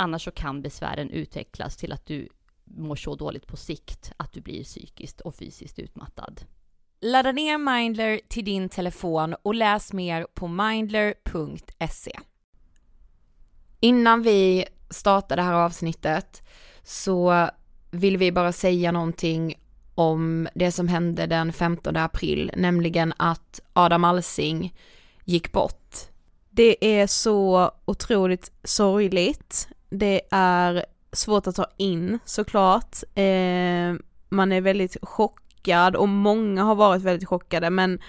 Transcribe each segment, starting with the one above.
Annars så kan besvären utvecklas till att du mår så dåligt på sikt att du blir psykiskt och fysiskt utmattad. Ladda ner Mindler till din telefon och läs mer på mindler.se. Innan vi startar det här avsnittet så vill vi bara säga någonting om det som hände den 15 april, nämligen att Adam Alsing gick bort. Det är så otroligt sorgligt. Det är svårt att ta in såklart. Eh, man är väldigt chockad och många har varit väldigt chockade men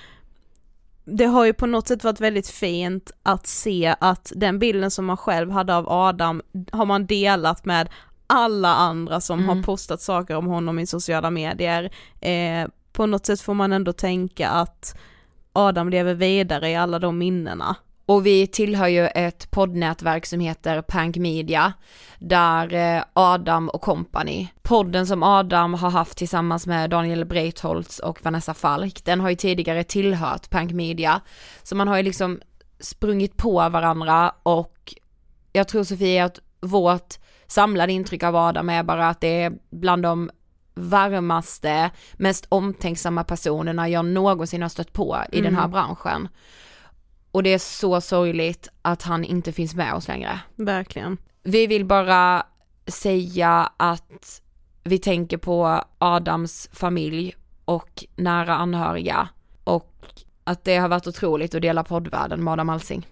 det har ju på något sätt varit väldigt fint att se att den bilden som man själv hade av Adam har man delat med alla andra som mm. har postat saker om honom i sociala medier. Eh, på något sätt får man ändå tänka att Adam lever vidare i alla de minnena. Och vi tillhör ju ett poddnätverk som heter Pank Media, där eh, Adam och company, podden som Adam har haft tillsammans med Daniel Breitholtz och Vanessa Falk, den har ju tidigare tillhört Pank Media. Så man har ju liksom sprungit på varandra och jag tror Sofie att vårt samlade intryck av Adam är bara att det är bland de varmaste, mest omtänksamma personerna jag någonsin har stött på i mm. den här mm. branschen. Och det är så sorgligt att han inte finns med oss längre. Verkligen. Vi vill bara säga att vi tänker på Adams familj och nära anhöriga och att det har varit otroligt att dela poddvärlden med Adam Alsing.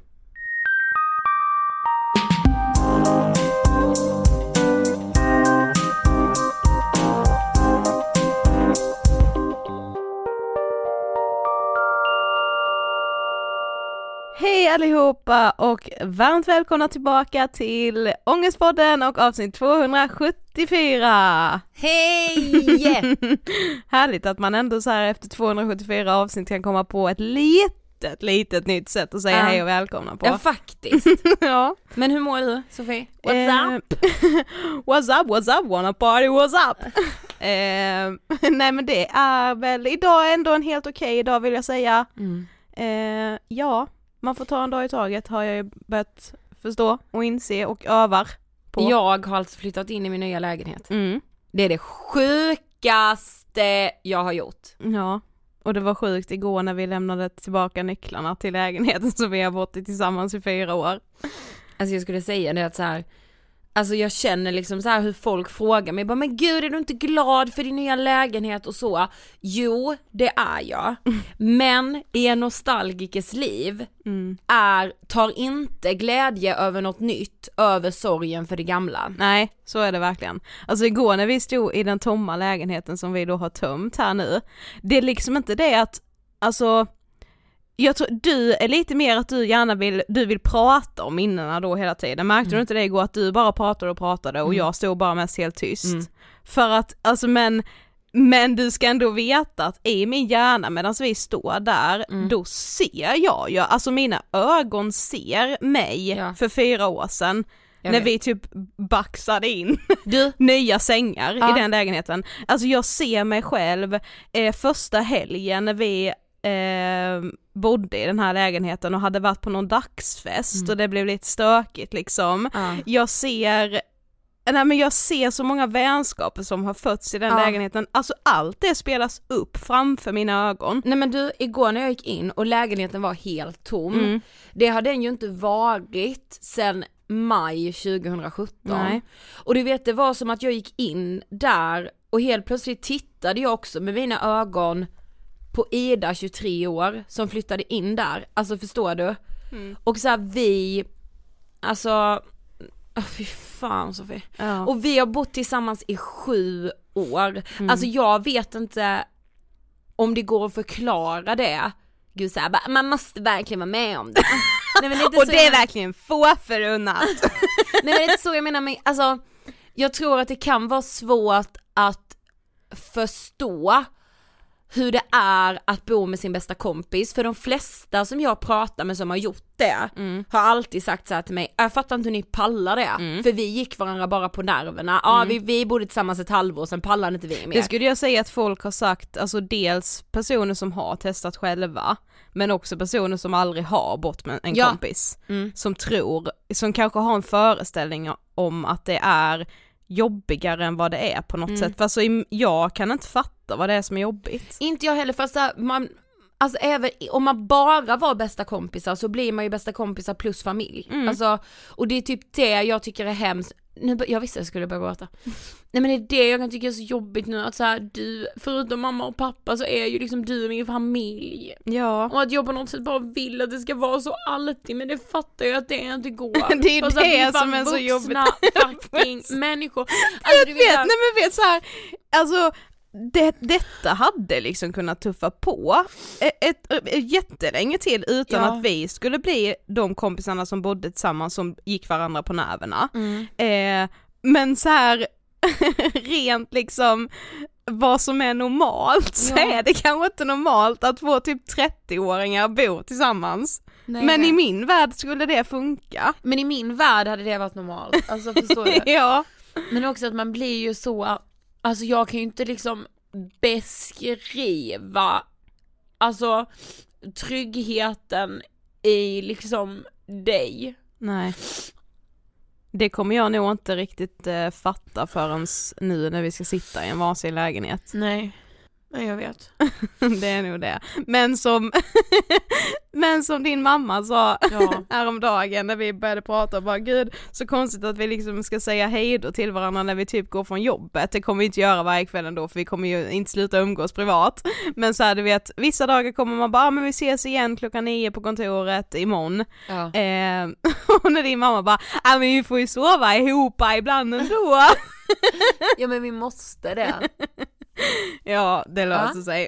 Allihopa och varmt välkomna tillbaka till Ångestpodden och avsnitt 274! Hej! Härligt att man ändå så här efter 274 avsnitt kan komma på ett litet, litet nytt sätt att säga uh. hej och välkomna på. Ja faktiskt. ja. Men hur mår du Sofie? What's uh, up? what's up, what's up, wanna party, what's up? uh, nej men det är väl idag ändå en helt okej okay idag vill jag säga. Mm. Uh, ja, man får ta en dag i taget har jag ju börjat förstå och inse och övar på. Jag har alltså flyttat in i min nya lägenhet. Mm. Det är det sjukaste jag har gjort. Ja, och det var sjukt igår när vi lämnade tillbaka nycklarna till lägenheten som vi har bott i tillsammans i fyra år. Alltså jag skulle säga det att så här, Alltså jag känner liksom så hur folk frågar mig bara men gud är du inte glad för din nya lägenhet och så? Jo det är jag. Men i en nostalgikers liv mm. är, tar inte glädje över något nytt över sorgen för det gamla. Nej så är det verkligen. Alltså igår när vi stod i den tomma lägenheten som vi då har tömt här nu, det är liksom inte det att, alltså jag tror, du är lite mer att du gärna vill, du vill prata om minnena då hela tiden, märkte mm. du inte det igår att du bara pratade och pratade och mm. jag stod bara mest helt tyst? Mm. För att, alltså men, men du ska ändå veta att i min hjärna medan vi står där, mm. då ser jag ju, alltså mina ögon ser mig ja. för fyra år sedan när vi typ baxade in du? nya sängar ja. i den lägenheten. Alltså jag ser mig själv eh, första helgen när vi eh, bodde i den här lägenheten och hade varit på någon dagsfest mm. och det blev lite stökigt liksom. Ja. Jag ser Nej men jag ser så många vänskaper som har fötts i den ja. lägenheten, alltså allt det spelas upp framför mina ögon. Nej men du, igår när jag gick in och lägenheten var helt tom, mm. det har den ju inte varit sen maj 2017. Nej. Och du vet det var som att jag gick in där och helt plötsligt tittade jag också med mina ögon på Ida 23 år som flyttade in där, alltså förstår du? Mm. Och så här, vi, alltså, oh, fy fan Sofie. Ja. Och vi har bott tillsammans i sju år, mm. alltså jag vet inte om det går att förklara det. Gud såhär, man måste verkligen vara med om det. Nej, men det och det är jag... verkligen få förunnat. Nej men det är inte så jag menar, men alltså jag tror att det kan vara svårt att förstå hur det är att bo med sin bästa kompis, för de flesta som jag pratar med som har gjort det Mm. har alltid sagt så här till mig, jag fattar inte hur ni pallar det, Mm. för vi gick varandra bara på nerverna, ja vi, vi bodde tillsammans ett halvår, sen pallade inte vi mer. Det skulle jag säga att folk har sagt, alltså dels personer som har testat själva, men också personer som aldrig har bott med en Ja. kompis. Mm. Som tror, som kanske har en föreställning om att det är jobbigare än vad det är på något Mm. sätt. För alltså jag kan inte fatta vad det är som är jobbigt. Inte jag heller för så här, man, alltså även om man bara var bästa kompisar så blir man ju bästa kompisar plus familj. Mm. Alltså, och det är typ det jag tycker är hemskt, nu, jag visste jag skulle börja gråta. Nej men det är det jag kan tycka är så jobbigt nu att så här, du, förutom mamma och pappa så är ju liksom du min familj. Ja. Och att jag på något sätt bara vill att det ska vara så alltid men det fattar jag att det inte går. Det är Fast att det som är så vuxna fucking människor. Alltså, Jag vet, här- nej men vet så här, alltså det, detta hade liksom kunnat tuffa på ett, ett, ett jättelänge till utan Ja. att vi skulle bli de kompisarna som bodde tillsammans som gick varandra på nerverna. Mm. Eh, men så här rent liksom vad som är normalt så Ja. är det kanske inte normalt att två typ 30-åringar bor tillsammans. Nej, men nej. i min värld skulle det funka. Men i min värld hade det varit normalt, alltså förstår du? ja. Men också att man blir ju så, alltså jag kan ju inte liksom beskriva, alltså tryggheten i liksom dig. Nej. Det kommer jag nog inte riktigt eh, fatta förrän nu när vi ska sitta i en varsin lägenhet. Nej, nej jag vet. det är nog det. Men som, men som din mamma sa Ja. häromdagen när vi började prata bara gud så konstigt att vi liksom ska säga hej då till varandra när vi typ går från jobbet. Det kommer vi inte göra varje kväll ändå för vi kommer ju inte sluta umgås privat. Men så här du vet, vissa dagar kommer man bara, ah, men vi ses igen klockan nio på kontoret imorgon. Ja. Eh, och när din mamma bara, ah, men vi får ju sova ihop ibland ändå. ja men vi måste det. ja, det löser sig.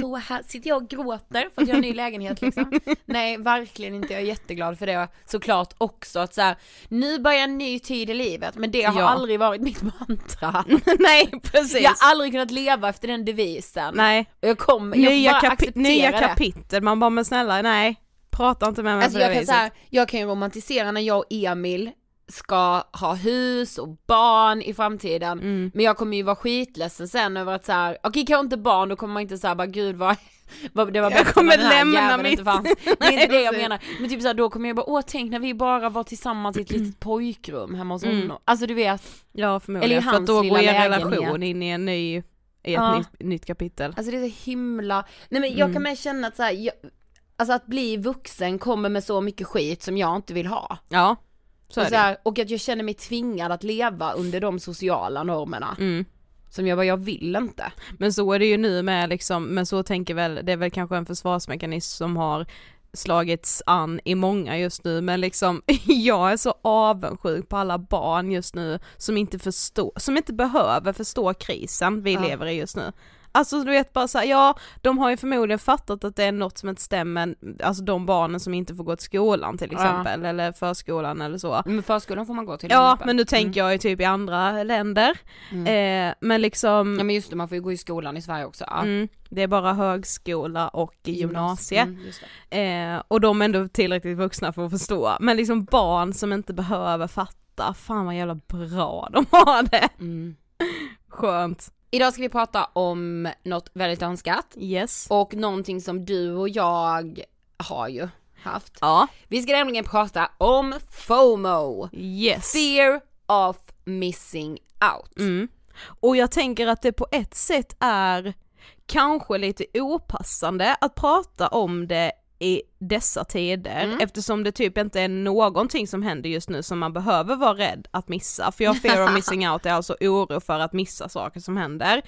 Så här sitter jag och gråter för att jag har en ny lägenhet liksom. Nej verkligen inte, jag är jätteglad för det såklart också att så här, nu börjar en ny tid i livet men det har Ja. aldrig varit mitt mantra. Nej precis. Jag har aldrig kunnat leva efter den devisen. Nej, Jag kommer, jag nya, bara kapi- nya kapitel, man bara men snälla nej, prata inte med mig Alltså på det jag kan, viset. så här, jag kan ju romantisera när jag och Emil ska ha hus och barn i framtiden Mm. men jag kommer ju vara skitledsen sen över att så här, okej kanske inte barn, då kommer man inte säga bara gud vad, det var Jag kommer lämna mitt- inte fanns. Det är inte det jag menar, men typ såhär då kommer jag bara åh tänk när vi bara var tillsammans i ett litet pojkrum hemma hos Mm. honom. Alltså du vet, Ja förmodligen, Eller i för att då går er relation in i en ny, i ett Ja. nytt, nytt kapitel. alltså det är så himla, nej men jag Mm. kan med känna att så här, jag, alltså att bli vuxen kommer med så mycket skit som jag inte vill ha. Ja, så och, så här, och att jag känner mig tvingad att leva under de sociala normerna. Mm. Som jag bara, jag vill inte. Men så är det ju nu med liksom, men så tänker väl, det är väl kanske en försvarsmekanism som har slagits an i många just nu men liksom jag är så avundsjuk på alla barn just nu som inte förstår, som inte behöver förstå krisen vi Ja. lever i just nu. Alltså du vet bara så här, ja de har ju förmodligen fattat att det är något som inte stämmer, alltså de barnen som inte får gå till skolan till Ja. exempel eller förskolan eller så. Men förskolan får man gå till. Ja exempel. men nu tänker jag ju typ i andra länder, eh, men liksom Ja men just det, man får ju gå i skolan i Sverige också. Ja. Mm, det är bara högskola och gymnasie. Mm. Eh, och de är ändå tillräckligt vuxna för att förstå. Men liksom barn som inte behöver fatta, fan vad jävla bra de har det. Mm. Skönt. Idag ska vi prata om något väldigt önskat Yes. och någonting som du och jag har ju haft. Ja. Vi ska nämligen prata om FOMO, Yes. fear of missing out. Mm. Och jag tänker att det på ett sätt är kanske lite opassande att prata om det i dessa tider Mm. eftersom det typ inte är någonting som händer just nu som man behöver vara rädd att missa. För jag fear of missing out är alltså oro för att missa saker som händer.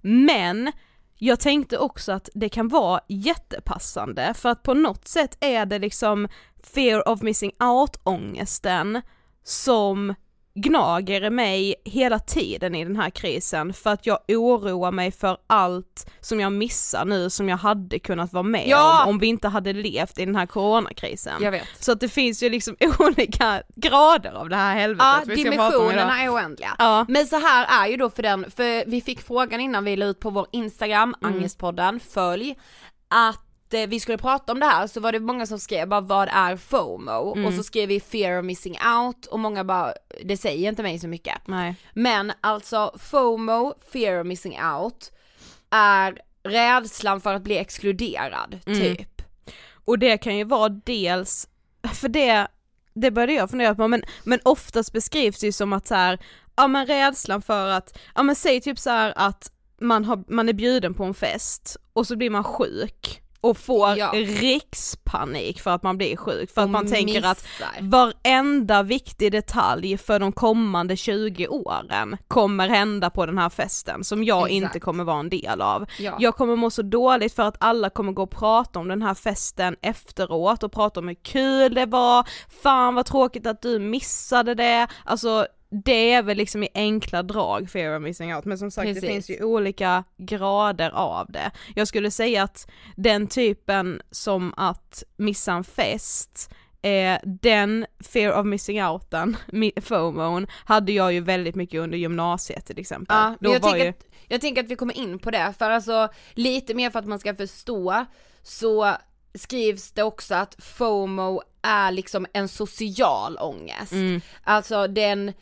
Men jag tänkte också att det kan vara jättepassande för att på något sätt är det liksom fear of missing out ångesten som gnager i mig hela tiden i den här krisen för att jag oroar mig för allt som jag missar nu som jag hade kunnat vara med Ja! om om vi inte hade levt i den här coronakrisen. Jag vet. Så att det finns ju liksom olika grader av det här helvetet Ja, vi dimensionerna är oändliga. Ja. Men så här är ju då för den, för vi fick frågan innan vi la ut på vår Instagram, Mm. Angestpodden, följ, att vi skulle prata om det här så var det många som skrev bara vad är FOMO? Mm. Och så skrev vi fear of missing out och många bara, det säger inte mig så mycket. Nej. Men alltså FOMO, fear of missing out, är rädslan för att bli exkluderad, Mm. typ. Och det kan ju vara dels, för det, det började jag fundera på, men, men oftast beskrivs det ju som att så här, ja men rädslan för att, ja men säg typ så att man, har, man är bjuden på en fest och så blir man sjuk och får Ja. rikspanik för att man blir sjuk, för att Och man tänker att missar. varenda viktig detalj för de kommande 20 åren kommer hända på den här festen som jag Exakt. inte kommer vara en del av. Ja. Jag kommer må så dåligt för att alla kommer gå och prata om den här festen efteråt och prata om hur kul det var, fan vad tråkigt att du missade det, alltså det är väl liksom i enkla drag fear of missing out men som sagt det Precis. finns ju olika grader av det. Jag skulle säga att den typen som att missa en fest Eh, den fear of missing outen, FOMOn, hade jag ju väldigt mycket under gymnasiet till exempel. Ja, Då jag, var tänker ju... att, jag tänker att vi kommer in på det, för alltså lite mer för att man ska förstå så skrivs det också att FOMO är liksom en social ångest. Mm. Alltså den,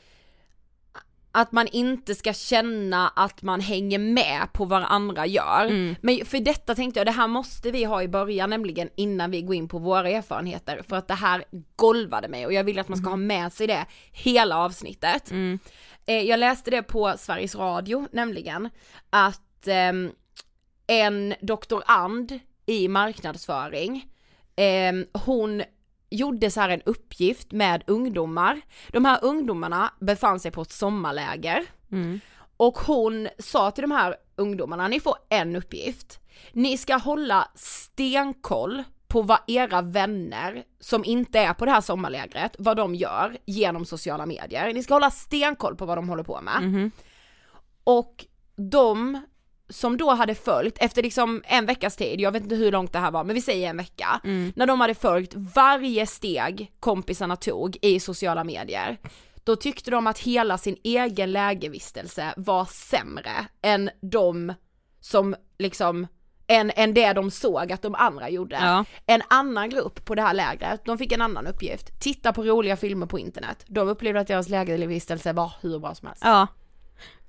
att man inte ska känna att man hänger med på vad andra gör. Mm. Men för detta tänkte jag, det här måste vi ha i början nämligen innan vi går in på våra erfarenheter för att det här golvade mig och jag vill att man ska ha med sig det hela avsnittet. Mm. Eh, jag läste det på Sveriges Radio nämligen att ehm, en doktorand i marknadsföring, ehm, hon gjorde så här en uppgift med ungdomar. De här ungdomarna befann sig på ett sommarläger Mm. och hon sa till de här ungdomarna, ni får en uppgift. Ni ska hålla stenkoll på vad era vänner som inte är på det här sommarlägret, vad de gör genom sociala medier. Ni ska hålla stenkoll på vad de håller på med. Mhm. Och de som då hade följt, efter liksom en veckas tid, jag vet inte hur långt det här var, men vi säger en vecka, Mm. när de hade följt varje steg kompisarna tog i sociala medier, då tyckte de att hela sin egen lägervistelse var sämre än de som liksom, än, än det de såg att de andra gjorde. Ja. En annan grupp på det här lägret, de fick en annan uppgift, titta på roliga filmer på internet. De upplevde att deras lägervistelse var hur bra som helst. Ja.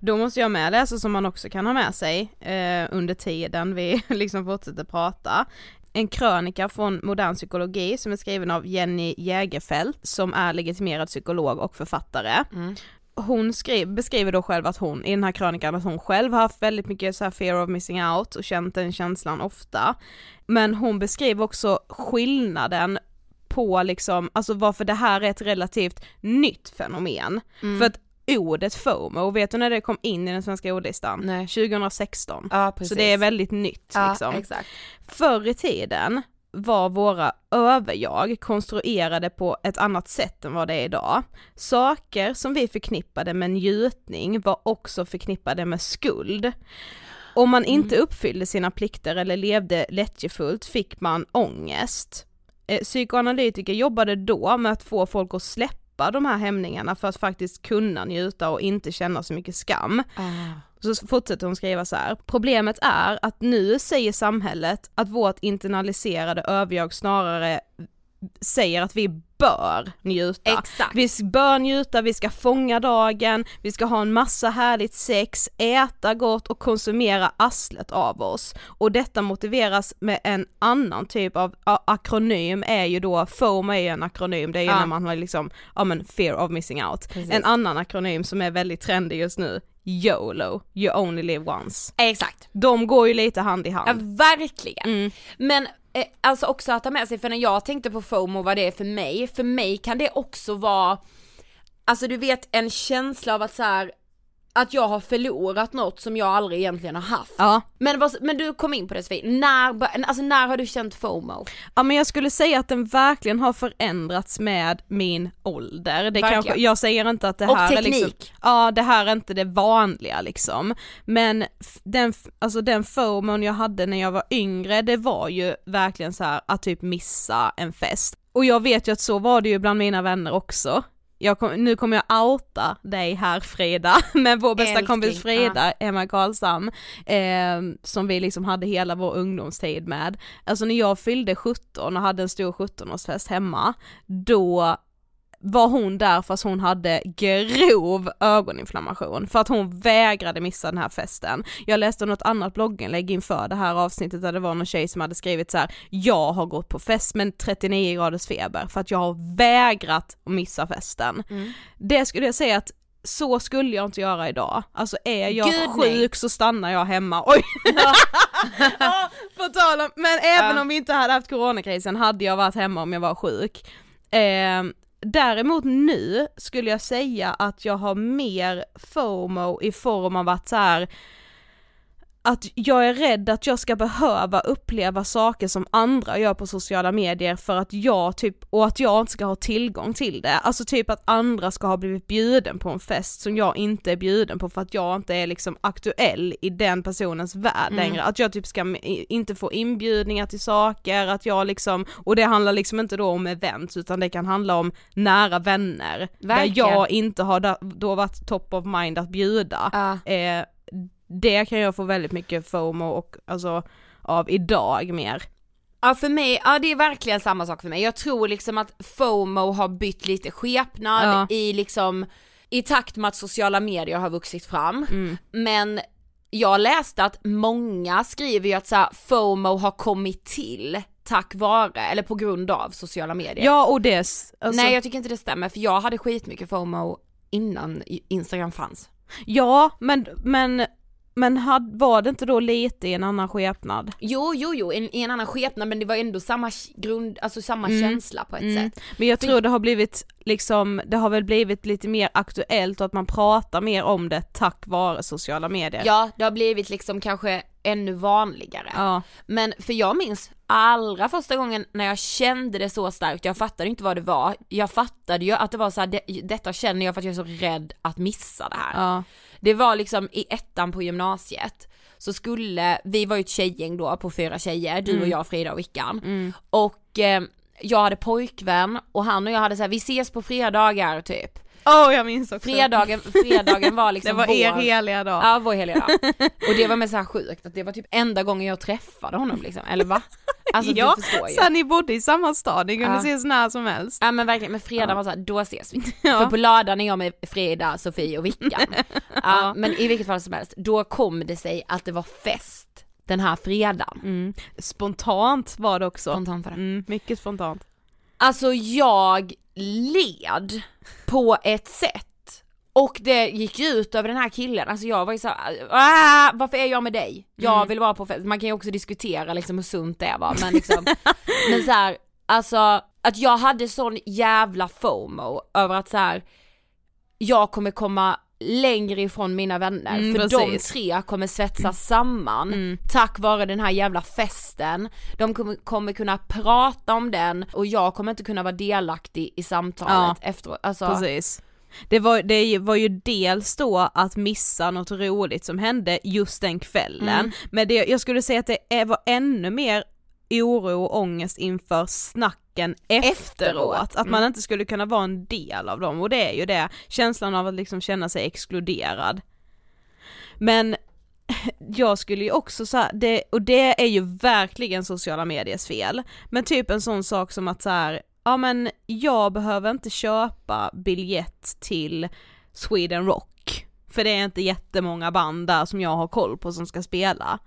Då måste jag med läsa som man också kan ha med sig eh, under tiden vi liksom fortsätter prata. En krönika från modern psykologi som är skriven av Jenny Jägerfeld som är legitimerad psykolog och författare. Hon skri- beskriver då själv att hon, i den här krönikan, att hon själv har haft väldigt mycket så här fear of missing out och känt den känslan ofta. Men hon beskriver också skillnaden på liksom, alltså varför det här är ett relativt nytt fenomen. För att ordet FOMO, vet du när det kom in i den svenska ordlistan? Nej. 2016. Ja, Så precis. det är väldigt nytt Ja, liksom. exakt. Förr i tiden var våra överjag konstruerade på ett annat sätt än vad det är idag. Saker som vi förknippade med njutning var också förknippade med skuld. Om man inte uppfyllde sina plikter eller levde lättjefullt fick man ångest. Eh, Psykoanalytiker jobbade då med att få folk att släppa de här hämningarna för att faktiskt kunna njuta och inte känna så mycket skam. Så fortsätter hon skriva så här. Problemet är att nu säger samhället att vårt internaliserade överjag snarare säger att vi bör njuta. Exakt. Vi bör njuta, vi ska fånga dagen, vi ska ha en massa härligt sex, äta gott och konsumera arslet av oss. Och detta motiveras med en annan typ av akronym är ju då, FOMO är ju en akronym, det är ju Ja. när man har liksom, ja men fear of missing out. Precis. En annan akronym som är väldigt trendig just nu, YOLO, you only live once. Exakt. De går ju lite hand i Ja, hand. verkligen. Mm. Men eh, alltså också att ta med sig, för när jag tänkte på FOMO vad det är för mig, för mig kan det också vara, alltså du vet en känsla av att så här att jag har förlorat något som jag aldrig egentligen har haft. Ja. Men, vad, men du kom in på det Sofie, när, alltså när har du känt FOMO? Ja men jag skulle säga att den verkligen har förändrats med min ålder. Det Verkligen. kanske, jag säger inte att det Och här är liksom, teknik. ja det här är inte det vanliga liksom. Men den, alltså den FOMOn jag hade när jag var yngre det var ju verkligen så här att typ missa en fest. Och jag vet ju att så var det ju bland mina vänner också. Kom, nu kommer jag outa dig här Frida, med vår bästa Älskling, kompis Frida, Emma Karlsson, eh, som vi liksom hade hela vår ungdomstid med. Alltså när jag fyllde 17 och hade en stor 17-årsfest hemma, då var hon där fast hon hade grov ögoninflammation för att hon vägrade missa den här festen. Jag läste något annat blogginlägg inför det här avsnittet där det var någon tjej som hade skrivit så här: jag har gått på fest med 39 graders feber för att jag har vägrat att missa festen. Det skulle jag säga att så skulle jag inte göra idag. Alltså är jag Gud, nej. sjuk så stannar jag hemma. Oj! ja, på tal om, men även Ja. om vi inte hade haft coronakrisen hade jag varit hemma om jag var sjuk. Eh, däremot nu skulle jag säga att jag har mer FOMO i form av att så här att jag är rädd att jag ska behöva uppleva saker som andra gör på sociala medier för att jag typ, och att jag inte ska ha tillgång till det. Alltså typ att andra ska ha blivit bjuden på en fest som jag inte är bjuden på för att jag inte är liksom aktuell i den personens värld längre. Att jag typ ska inte få inbjudningar till saker, att jag liksom, och det handlar liksom inte då om events utan det kan handla om nära vänner. Verkligen. Där jag inte har då varit top of mind att bjuda. Ja. Eh, det kan jag få väldigt mycket FOMO och alltså av idag mer. Ja för mig, ja det är verkligen samma sak för mig. Jag tror liksom att FOMO har bytt lite skepnad Ja. i liksom, i takt med att sociala medier har vuxit fram. Mm. Men jag läste att många skriver ju att så här, FOMO har kommit till tack vare, eller på grund av sociala medier. Ja och det, alltså, Nej jag tycker inte det stämmer för jag hade skitmycket FOMO innan Instagram fanns. ja men, men, men had, var det inte då lite i en annan skepnad? Jo, jo, jo, i en annan skepnad men det var ändå samma grund, alltså samma Mm. känsla på ett Mm. sätt. Men jag tror det har blivit liksom, det har väl blivit lite mer aktuellt och att man pratar mer om det tack vare sociala medier. Ja, det har blivit liksom kanske ännu vanligare. Ja. Men för jag minns allra första gången när jag kände det så starkt, jag fattade inte vad det var, jag fattade ju att det var så här, det, detta känner jag för att jag är så rädd att missa det här. Ja. Det var liksom i ettan på gymnasiet, så skulle, vi var ju ett tjejgäng då på fyra tjejer, du och jag, Frida och Vickan. Och eh, jag hade pojkvän och han och jag hade så här, vi ses på fredagar typ. Åh jag minns också. Fredagen, fredagen var liksom det var er vår- heliga dag. Ja, vår heliga dag. Och det var med så här sjukt att det var typ enda gången jag träffade honom liksom, eller va? Alltså ja, du förstår ju. så ni bodde i samma stad, ni kunde Ja. ses när som helst. Ja men verkligen, men fredag var såhär, då ses vi. Ja. För på lördagen är jag med Frida, Sofie och Vickan. ja, men i vilket fall som helst, då kom det sig att det var fest den här fredagen. Mm. Spontant var det också. Spontant var det. Mm, mycket spontant. Alltså jag led på ett sätt. Och det gick ju ut över den här killen, alltså jag var ju såhär, ah, varför är jag med dig? Jag Mm. vill vara på fest, man kan ju också diskutera liksom hur sunt det var men liksom, men så här, alltså att jag hade sån jävla FOMO över att så här, jag kommer komma längre ifrån mina vänner Mm, för precis. de tre kommer svetsas samman Mm. tack vare den här jävla festen. De kommer, kommer kunna prata om den och jag kommer inte kunna vara delaktig i samtalet efteråt. Alltså, Precis. Det var, det var ju dels då att missa något roligt som hände just den kvällen, Mm. men det, jag skulle säga att det var ännu mer oro och ångest inför snacken efteråt, Efteråt, att man mm. inte skulle kunna vara en del av dem och det är ju det, känslan av att liksom känna sig exkluderad. Men jag skulle ju också så här, det, och det är ju verkligen sociala mediers fel, men typ en sån sak som att så här, ja men jag behöver inte köpa biljett till Sweden Rock, för det är inte jättemånga band där som jag har koll på som ska spela.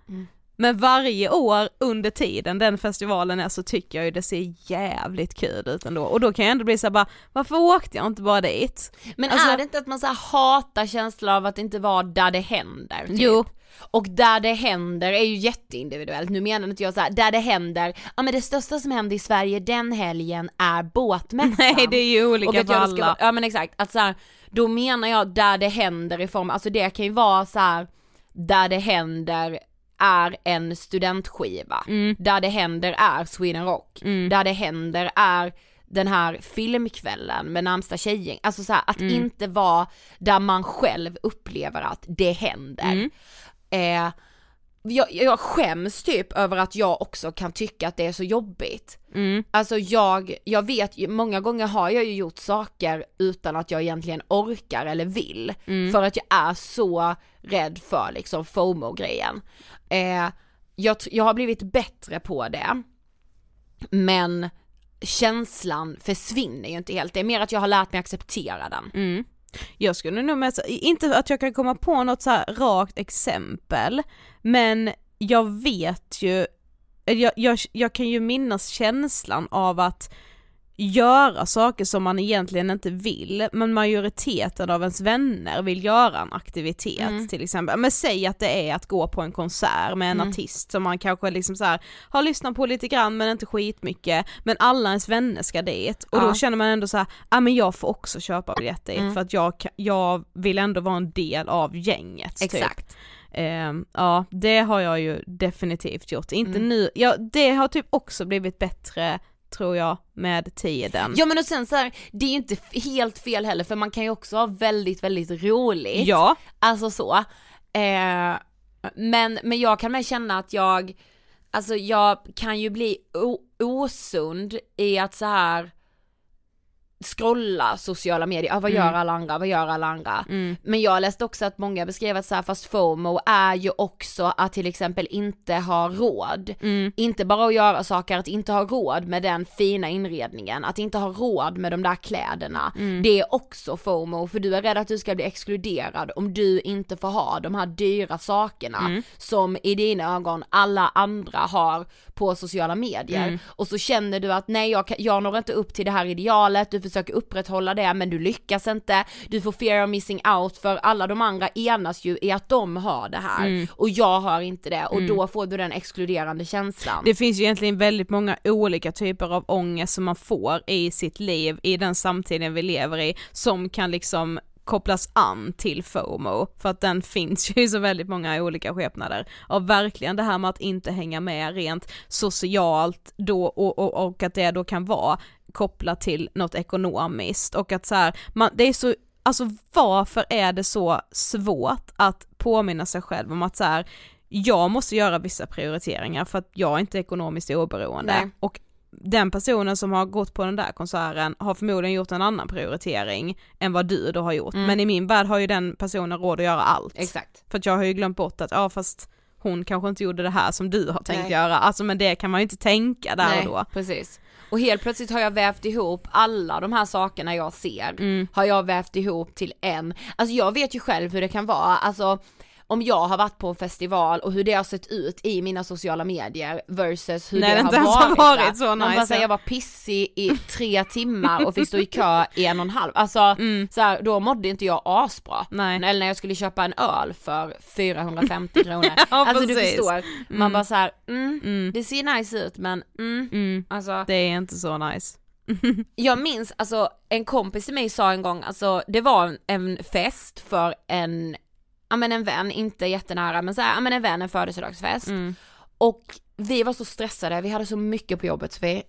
Men varje år under tiden den festivalen är så tycker jag ju det ser jävligt kul ut ändå och då kan jag ändå bli såhär bara, varför åkte jag inte bara dit? Men Alltså- är det inte att man så hatar känslan av att inte vara där det händer? Typ? Jo. Och där det händer är ju jätteindividuellt, nu menar inte jag så här, där det händer, ja men det största som händer i Sverige den helgen är båtmässan. Nej det är ju olika och för ska, alla. vara- ja men exakt, att så här, då menar jag där det händer i form, alltså det kan ju vara så här, där det händer är en studentskiva, Mm. där det händer är Sweden Rock, där det händer är den här filmkvällen med närmsta tjejgäng, alltså så här, att Mm. inte vara där man själv upplever att det händer. Mm. Eh, jag, jag skäms typ över att jag också kan tycka att det är så jobbigt. Mm. Alltså jag, jag vet många gånger har jag ju gjort saker utan att jag egentligen orkar eller vill. Mm. För att jag är så rädd för liksom FOMO-grejen. Eh, jag, jag har blivit bättre på det. Men känslan försvinner ju inte helt, det är mer att jag har lärt mig acceptera den. Mm. Jag skulle nog mest, inte att jag kan komma på något så här rakt exempel, men jag vet ju, jag, jag, jag kan ju minnas känslan av att göra saker som man egentligen inte vill, men majoriteten av ens vänner vill göra en aktivitet Mm. till exempel. Men säg att det är att gå på en konsert med en Mm. artist som man kanske liksom så här har lyssnat på lite grann men inte skitmycket, men alla ens vänner ska dit och Ja. då känner man ändå så här, ja men jag får också köpa biljett dit Mm. för att jag, jag vill ändå vara en del av gänget. Typ. Exakt. Ehm, ja, det har jag ju definitivt gjort. Inte Mm. nu, ja det har typ också blivit bättre tror jag med tiden. Ja men och sen så här, det är ju inte helt fel heller för man kan ju också ha väldigt väldigt roligt. Ja, Alltså så. Eh, men, men jag kan med känna att jag, alltså jag kan ju bli osund i att så här scrolla sociala medier, ah, vad gör alla andra, vad gör alla andra? Mm. Men jag läste också att många beskrev att så här, fast FOMO är ju också att till exempel inte ha råd. Mm. Inte bara att göra saker, att inte ha råd med den fina inredningen, att inte ha råd med de där kläderna. Mm. Det är också FOMO för du är rädd att du ska bli exkluderad om du inte får ha de här dyra sakerna Mm. som i dina ögon alla andra har på sociala medier. Mm. Och så känner du att nej jag, jag når inte upp till det här idealet, du försöker upprätthålla det men du lyckas inte, du får fear of missing out för alla de andra enas ju i att de har det här Mm. och jag har inte det och då får du den exkluderande känslan. det finns ju egentligen väldigt många olika typer av ångest som man får i sitt liv, i den samtiden vi lever i, som kan liksom kopplas an till FOMO, för att den finns ju i så väldigt många olika skepnader. Och verkligen det här med att inte hänga med rent socialt då och, och, och att det då kan vara kopplat till något ekonomiskt och att så här, man, det är så Alltså varför är det så svårt att påminna sig själv om att så här, jag måste göra vissa prioriteringar för att jag är inte ekonomiskt oberoende Nej. och den personen som har gått på den där konserten har förmodligen gjort en annan prioritering än vad du då har gjort, Mm. men i min värld har ju den personen råd att göra allt. Exakt. För att jag har ju glömt bort att, ja fast hon kanske inte gjorde det här som du har tänkt Nej. göra, alltså men det kan man ju inte tänka där Nej, och då. precis. Och helt plötsligt har jag vävt ihop alla de här sakerna jag ser, Mm. har jag vävt ihop till en. Alltså jag vet ju själv hur det kan vara, alltså om jag har varit på en festival och hur det har sett ut i mina sociala medier versus hur Nej, det det har varit, har varit så Man bara nice, säger ja. jag var pissig i tre timmar och fick stå i kö i en och en halv, alltså så här, då mådde inte jag asbra. Nej. Eller när jag skulle köpa en öl för 450 kronor. Ja, alltså du precis. förstår, man Mm. bara så här, mm, Mm. det ser nice ut men mm, Mm. alltså Det är inte så nice. jag minns, alltså en kompis till mig sa en gång, alltså det var en fest för en, ja men en vän, inte jättenära men så här, ja men en vän, en födelsedagsfest. Mm. Och vi var så stressade, vi hade så mycket på jobbet Sofie.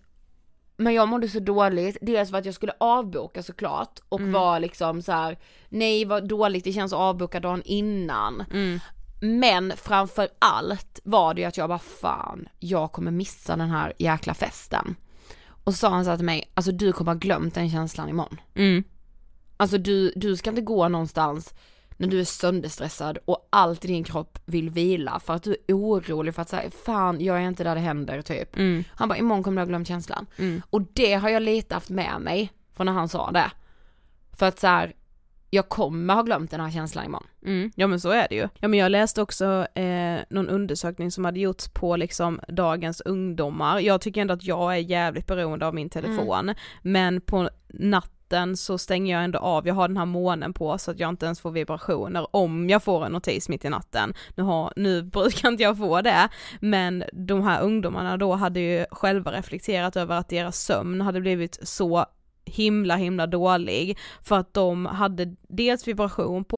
Men jag mådde så dåligt, dels för att jag skulle avboka såklart och Mm. var liksom så här: nej vad dåligt det känns att avboka dagen innan. Mm. Men framför allt var det ju att jag bara fan, jag kommer missa den här jäkla festen. Och så sa han så här till mig, alltså du kommer ha glömt den känslan imorgon. Mm. Alltså du, du ska inte gå någonstans när du är sönderstressad och allt i din kropp vill vila för att du är orolig för att säga fan jag är inte där det händer typ. Mm. Han bara imorgon kommer du ha glömt känslan. Mm. Och det har jag lite haft med mig från när han sa det. För att så här, jag kommer ha glömt den här känslan imorgon. Mm, ja men så är det ju. Ja men jag läste också eh, någon undersökning som hade gjorts på liksom dagens ungdomar. Jag tycker ändå att jag är jävligt beroende av min telefon, mm. men på natten så stänger jag ändå av, jag har den här månen på så att jag inte ens får vibrationer om jag får en notis mitt i natten. Nu, har, nu brukar inte jag få det, men de här ungdomarna då hade ju själva reflekterat över att deras sömn hade blivit så himla himla dålig för att de hade dels vibration på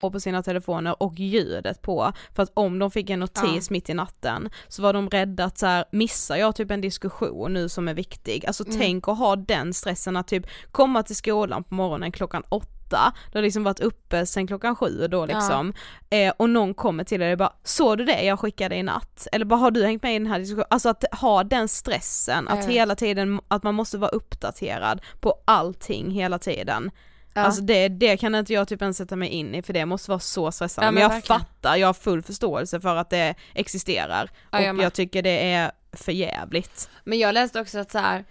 på sina telefoner och ljudet på, för att om de fick en notis ja. mitt i natten så var de rädda att så här, missar jag typ en diskussion nu som är viktig, alltså mm. tänk att ha den stressen att typ komma till skolan på morgonen klockan åtta, du har liksom varit uppe sen klockan sju då liksom, ja. eh, och någon kommer till dig och bara såg du det jag skickade i natt? Eller bara har du hängt med i den här diskussionen? Alltså att ha den stressen, att hela tiden, att man måste vara uppdaterad på allting hela tiden. Ja. Alltså det, det kan inte jag typ ens sätta mig in i för det måste vara så stressande. Ja, men, men jag verkligen. fattar, jag har full förståelse för att det existerar. Ja, jag och jag tycker det är för jävligt. Men jag läste också att så här,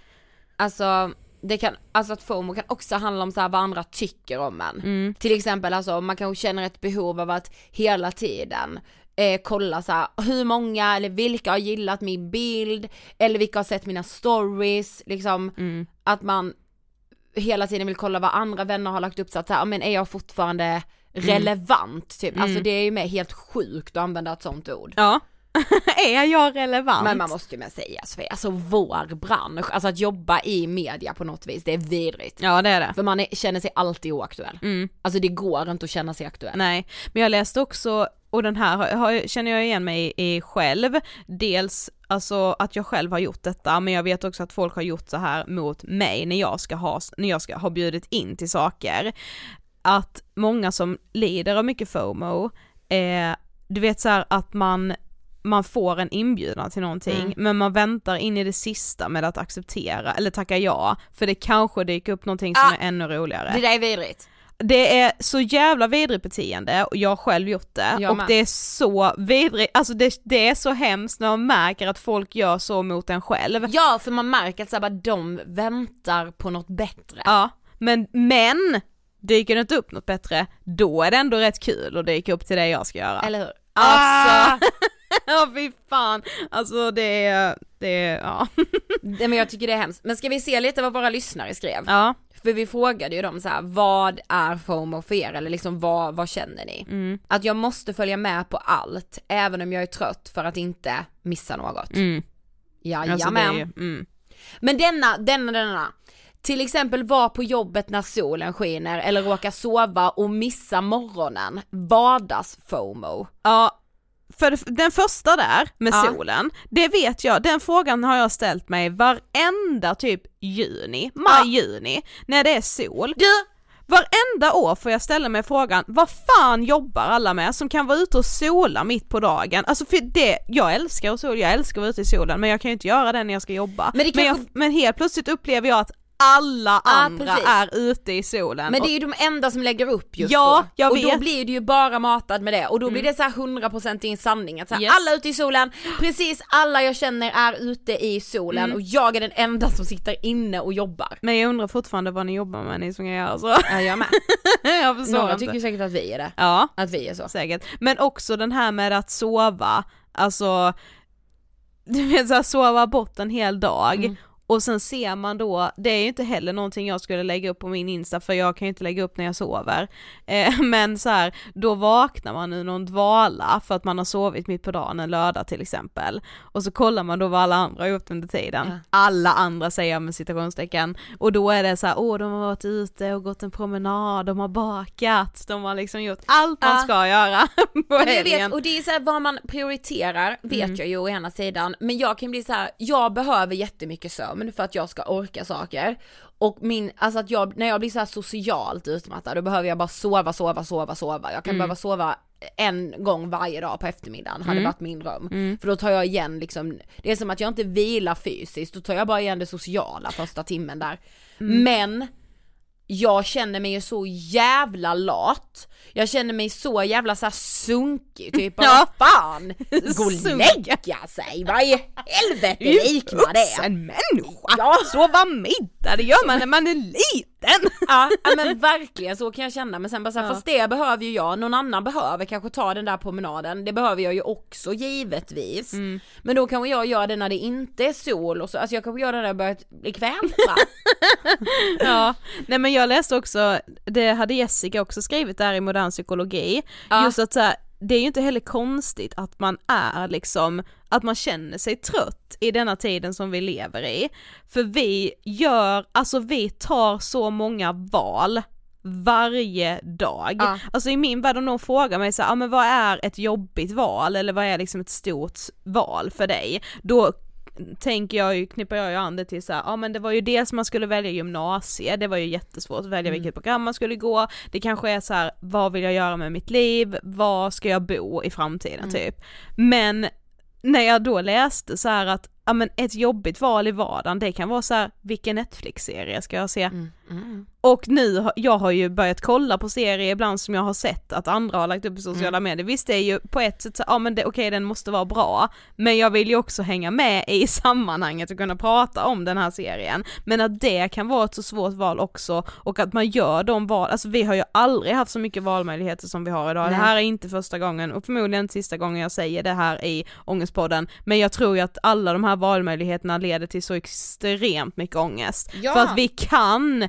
alltså det kan, alltså att FOMO kan också handla om så här vad andra tycker om en. Mm. Till exempel alltså man kanske känner ett behov av att hela tiden eh, kolla så här, hur många eller vilka har gillat min bild eller vilka har sett mina stories, liksom mm. att man hela tiden vill kolla vad andra vänner har lagt upp så att så här, men är jag fortfarande mm. relevant typ, alltså, mm. alltså det är ju med helt sjukt att använda ett sånt ord. Ja. är jag relevant? Men man måste ju med säga Sofie, alltså vår bransch, alltså att jobba i media på något vis, det är vidrigt. Ja det är det. För man är, känner sig alltid oaktuell. Mm. Alltså det går inte att känna sig aktuell. Nej, men jag läste också, och den här har, känner jag igen mig i själv, dels alltså att jag själv har gjort detta, men jag vet också att folk har gjort så här mot mig när jag ska ha, när jag ska ha bjudit in till saker. Att många som lider av mycket FOMO, eh, du vet så här, att man man får en inbjudan till någonting mm. men man väntar in i det sista med att acceptera eller tacka ja för det kanske dyker upp någonting som ah, är ännu roligare. Det där är vidrigt. Det är så jävla vidrigt beteende och jag har själv gjort det jag och med. det är så vidrigt, alltså det, det, är så hemskt när man märker att folk gör så mot en själv. Ja för man märker att så här, de väntar på något bättre. Ja, men, men dyker det inte upp något bättre, då är det ändå rätt kul att dyka upp till det jag ska göra. Eller hur? Alltså! Ah! Ja fy fan, alltså det är, det är, ja. Nej men jag tycker det är hemskt, men ska vi se lite vad våra lyssnare skrev? Ja. För vi frågade ju dem så här, vad är FOMO för er? Eller liksom vad, vad känner ni? Mm. Att jag måste följa med på allt, även om jag är trött för att inte missa något. Mm. Jajamän. Alltså mm. Men denna, denna, denna. Till exempel vara på jobbet när solen skiner eller råka sova och missa morgonen. Vardags-FOMO. Ja, för den första där med ja. solen, det vet jag, den frågan har jag ställt mig varenda typ juni, maj, ja. när det är sol. Du, varenda år får jag ställa mig frågan, vad fan jobbar alla med som kan vara ute och sola mitt på dagen? Alltså för det, jag älskar sola, jag älskar att vara ute i solen men jag kan ju inte göra det när jag ska jobba. Men men, jag, men helt plötsligt upplever jag att alla andra precis. är ute i solen. Men det är ju de enda som lägger upp just Ja, då. jag och då vet. blir du ju bara matad med det och då blir det så här 100% din sanning att så här, Yes. alla ute i solen, precis alla jag känner är ute i solen Mm. och jag är den enda som sitter inne och jobbar. Men jag undrar fortfarande vad ni jobbar med ni som kan göra så. Ja, jag med. jag förstår Några inte. tycker säkert att vi är det. Ja, Att vi är så. säkert. Men också den här med att sova, alltså du vet såhär sova bort en hel dag Mm. Och sen ser man då, det är ju inte heller någonting jag skulle lägga upp på min insta för jag kan ju inte lägga upp när jag sover. Eh, men så här, då vaknar man ur någon dvala för att man har sovit mitt på dagen en lördag till exempel. Och så kollar man då vad alla andra har gjort under tiden. Ja. Alla andra säger jag med citationstecken. Och då är det så här, åh de har varit ute och gått en promenad, de har bakat, de har liksom gjort allt man Ja. ska göra på helgen. vet, och det är så här, vad man prioriterar vet Mm. jag ju å ena sidan, men jag kan bli så här, jag behöver jättemycket sömn för att jag ska orka saker. Och min, alltså att jag, när jag blir så här socialt utmattad då behöver jag bara sova, sova, sova, sova. Jag kan Mm. behöva sova en gång varje dag på eftermiddagen, hade Mm. varit min dröm. Mm. För då tar jag igen liksom, det är som att jag inte vilar fysiskt, då tar jag bara igen det sociala första timmen där. Mm. Men jag känner mig ju så jävla lat, jag känner mig så jävla så här sunkig, typ Ja. vad fan, gå och lägga sig, vad i helvete liknar det? En människa! Ja. Sova middag, det gör man när man är liten! Ja, ja men verkligen så kan jag känna men sen bara så här, Ja. fast det behöver ju jag, någon annan behöver kanske ta den där promenaden, det behöver jag ju också givetvis. Mm. Men då kanske jag gör det när det inte är sol och så, alltså jag kanske gör det när jag börjar bli kvävda. Ja, nej men jag läste också, det hade Jessica också skrivit där i modern psykologi, Ja. just att så här, det är ju inte heller konstigt att man är liksom, att man känner sig trött i denna tiden som vi lever i. För vi gör, alltså vi tar så många val varje dag. Ja. Alltså i min värld om någon frågar mig så här, ah, men vad är ett jobbigt val eller vad är liksom ett stort val för dig? Då tänker jag ju, knippar jag ju an det till så ja men det var ju dels man skulle välja gymnasie, det var ju jättesvårt att välja vilket program man skulle gå, det kanske är så här, vad vill jag göra med mitt liv, var ska jag bo i framtiden typ. Men när jag då läste så att, ja men ett jobbigt val i vardagen, det kan vara så här, vilken Netflix-serie ska jag se? Mm. Och nu, jag har ju börjat kolla på serier ibland som jag har sett att andra har lagt upp i sociala medier. Visst det är ju på ett sätt så, ja men det, okej den måste vara bra, men jag vill ju också hänga med i sammanhanget och kunna prata om den här serien. Men att det kan vara ett så svårt val också och att man gör de val, alltså vi har ju aldrig haft så mycket valmöjligheter som vi har idag. Det Nej. här är inte första gången och förmodligen inte sista gången jag säger det här i Ångestpodden, men jag tror ju att alla de här valmöjligheterna leder till så extremt mycket ångest. Ja. För att vi kan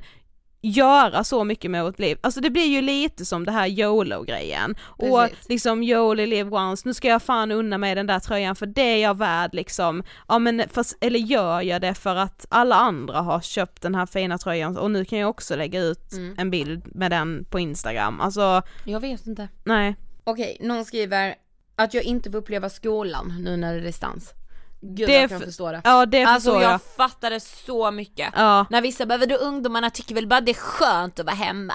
göra så mycket med vårt liv. Alltså det blir ju lite som det här YOLO-grejen. Och liksom only live once, nu ska jag fan unna mig den där tröjan för det är jag värd liksom. Ja men fast, eller gör jag det för att alla andra har köpt den här fina tröjan och nu kan jag också lägga ut Mm. en bild med den på Instagram. Alltså, Jag vet inte. nej. Okej, någon skriver att jag inte får uppleva skolan nu när det är distans. Gud Det jag kan förstå det. Ja det Alltså jag, jag. fattade så mycket. Ja. När vissa behöver då ungdomarna tycker väl bara det är skönt att vara hemma.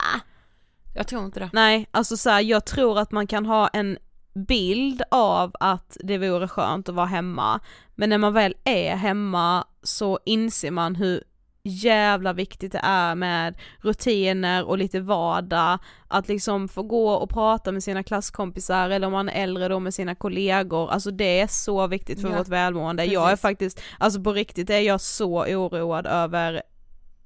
Jag tror inte det. Nej, alltså så här, jag tror att man kan ha en bild av att det vore skönt att vara hemma, men när man väl är hemma så inser man hur jävla viktigt det är med rutiner och lite vardag, att liksom få gå och prata med sina klasskompisar eller om man är äldre då med sina kollegor, alltså det är så viktigt för Ja, vårt välmående. Jag är precis. faktiskt, alltså på riktigt är jag så oroad över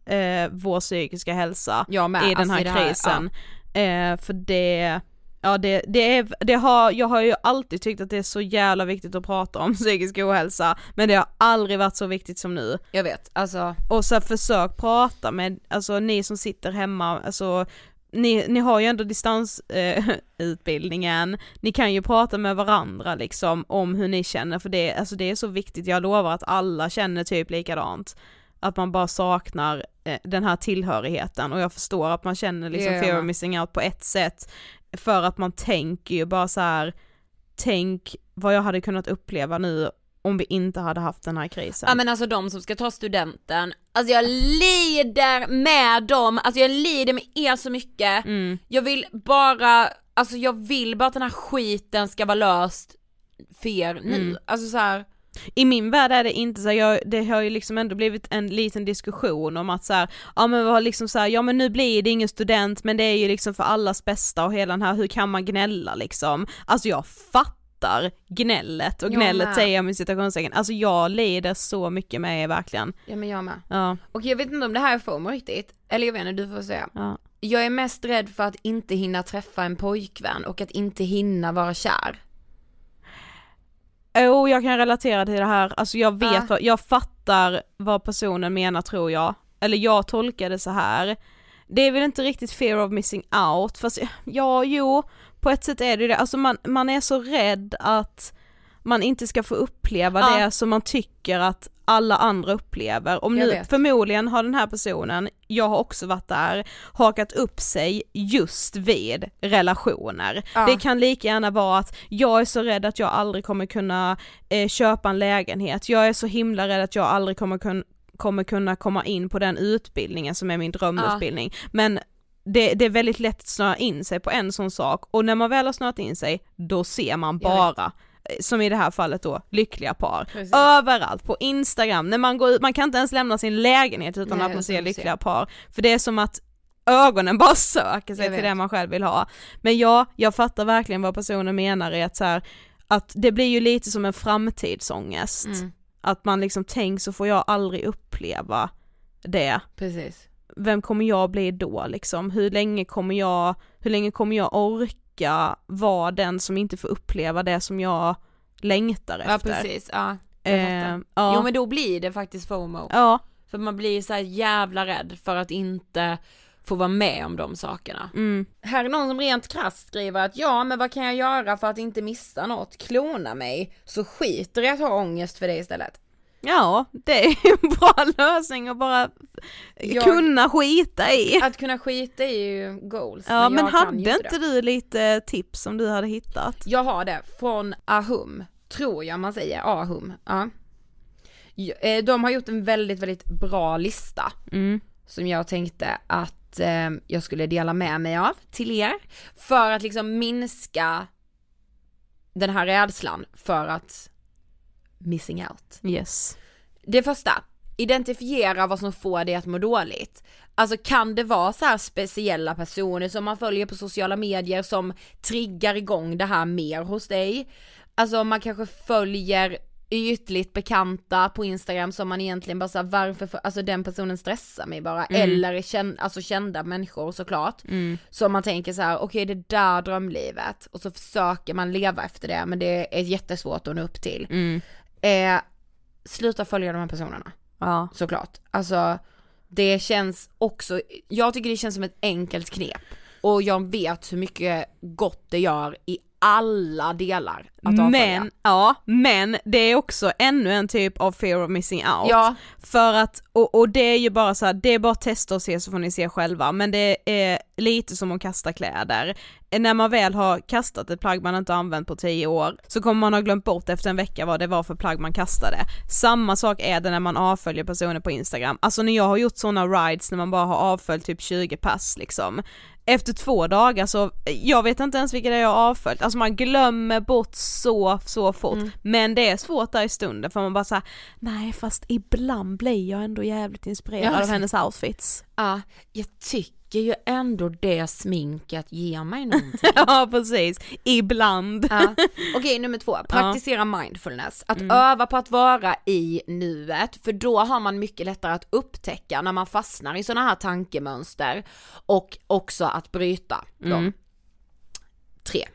eh, vår psykiska hälsa i den Alltså, här i det här- krisen. Eh, för det, ja det, det är, det har, jag har ju alltid tyckt att det är så jävla viktigt att prata om psykisk ohälsa, men det har aldrig varit så viktigt som nu. Jag vet, alltså. Och så försök prata med, alltså ni som sitter hemma, alltså ni, ni har ju ändå distansutbildningen, eh, ni kan ju prata med varandra liksom om hur ni känner för det, alltså det är så viktigt, jag lovar att alla känner typ likadant. Att man bara saknar eh, den här tillhörigheten och jag förstår att man känner liksom gör fear of missing out på ett sätt för att man tänker ju bara så här tänk vad jag hade kunnat uppleva nu om vi inte hade haft den här krisen. Ja men alltså de som ska ta studenten, alltså jag lider med dem, alltså jag lider med er så mycket. Mm. Jag vill bara, alltså jag vill bara att den här skiten ska vara löst för er nu. Mm. Alltså så här. I min värld är det inte så, jag, det har ju liksom ändå blivit en liten diskussion om att så här, ja men vad liksom så här, ja men nu blir det ingen student men det är ju liksom för allas bästa och hela den här, hur kan man gnälla liksom? Alltså jag fattar gnället och Jag gnället med. säger jag med citationstecken, alltså jag lider så mycket med er verkligen. Ja men jag med. Ja, Och jag vet inte om det här är FOMO riktigt, eller jag vet inte, du får säga. ja. Jag är mest rädd för att inte hinna träffa en pojkvän och att inte hinna vara kär. Oh, jag kan relatera till det här, alltså jag vet, Ja. vad, jag fattar vad personen menar tror jag. Eller jag tolkar det så här. Det är väl inte riktigt fear of missing out, fast ja, jo, på ett sätt är det det. Alltså man, man är så rädd att man inte ska få uppleva Ja. det som man tycker att alla andra upplever. Om nu, förmodligen har den här personen, jag har också varit där, hakat upp sig just vid relationer. Ja. Det kan lika gärna vara att jag är så rädd att jag aldrig kommer kunna eh, köpa en lägenhet, jag är så himla rädd att jag aldrig kommer kunna kommer kunna komma in på den utbildningen som är min drömutbildning. Men det, det är väldigt lätt att snöa in sig på en sån sak och när man väl har snöat in sig, då ser man bara som i det här fallet då, lyckliga par. Precis. Överallt, på Instagram, när man går ut, man kan inte ens lämna sin lägenhet utan Nej, att man ser lyckliga se. par. För det är som att ögonen bara söker sig till det man själv vill ha. Men ja, jag fattar verkligen vad personen menar i att så här, att det blir ju lite som en framtidsångest. Mm, Att man liksom tänker så får jag aldrig uppleva det. precis. Vem kommer jag bli då liksom? Hur länge kommer jag, hur länge kommer jag orka vara den som inte får uppleva det som jag längtar efter? Ja precis, ja. Jag Eh, fattar. ja. Jo men då blir det faktiskt FOMO. ja, För man blir så här jävla rädd för att inte få vara med om de sakerna. mm. Här är någon som rent krasst skriver att ja men vad kan jag göra för att inte missa något? Klona mig, så skiter i att ha ångest för det istället. Ja, det är en bra lösning att bara Jag- kunna skita i. Att kunna skita i är ju goals. Ja men kan hade inte du lite tips som du hade hittat? Jag har det från Ahum, tror jag man säger, Ahum. Ja. Ja, eh, De har gjort en väldigt, väldigt bra lista Mm. som jag tänkte att eh, jag skulle dela med mig av till er. För att liksom minska den här rädslan för att missing out. Yes. Det första, identifiera vad som får dig att må dåligt. Alltså kan det vara så här speciella personer som man följer på sociala medier som triggar igång det här mer hos dig? Alltså man kanske följer ytligt bekanta på Instagram som man egentligen bara såhär varför, för, alltså den personen stressar mig bara, eller känn, alltså kända människor såklart. Så man tänker så här: okej det där drömlivet, och så försöker man leva efter det men det är jättesvårt att nå upp till. Mm. Eh, sluta följa de här personerna, Ja. såklart. Alltså, det känns också, jag tycker det känns som ett enkelt knep. Och jag vet hur mycket gott det gör i alla delar att avfölja. Men, ja, men det är också ännu en typ av fear of missing out. Ja. För att, och, och det är ju bara så här, det är bara att testa och se så får ni se själva, men det är lite som att kasta kläder. När man väl har kastat ett plagg man inte har använt på tio år, så kommer man ha glömt bort efter en vecka vad det var för plagg man kastade. Samma sak är det när man avföljer personer på Instagram. Alltså när jag har gjort sådana rides när man bara har avföljt typ 20 pass liksom, efter två dagar så, jag vet inte ens vilka det är jag har avföljt, alltså man glömmer bort så, så fort. Men det är svårt där i stunden för man bara såhär, nej fast ibland blir jag ändå jävligt inspirerad Ja, av hennes outfits. Ja, jag tycker ju ändå det sminket ger mig någonting. ja precis, ibland. Ja. Okej nummer två, praktisera mindfulness. Att öva på att vara i nuet, för då har man mycket lättare att upptäcka när man fastnar i sådana här tankemönster och också att bryta dem. Tre.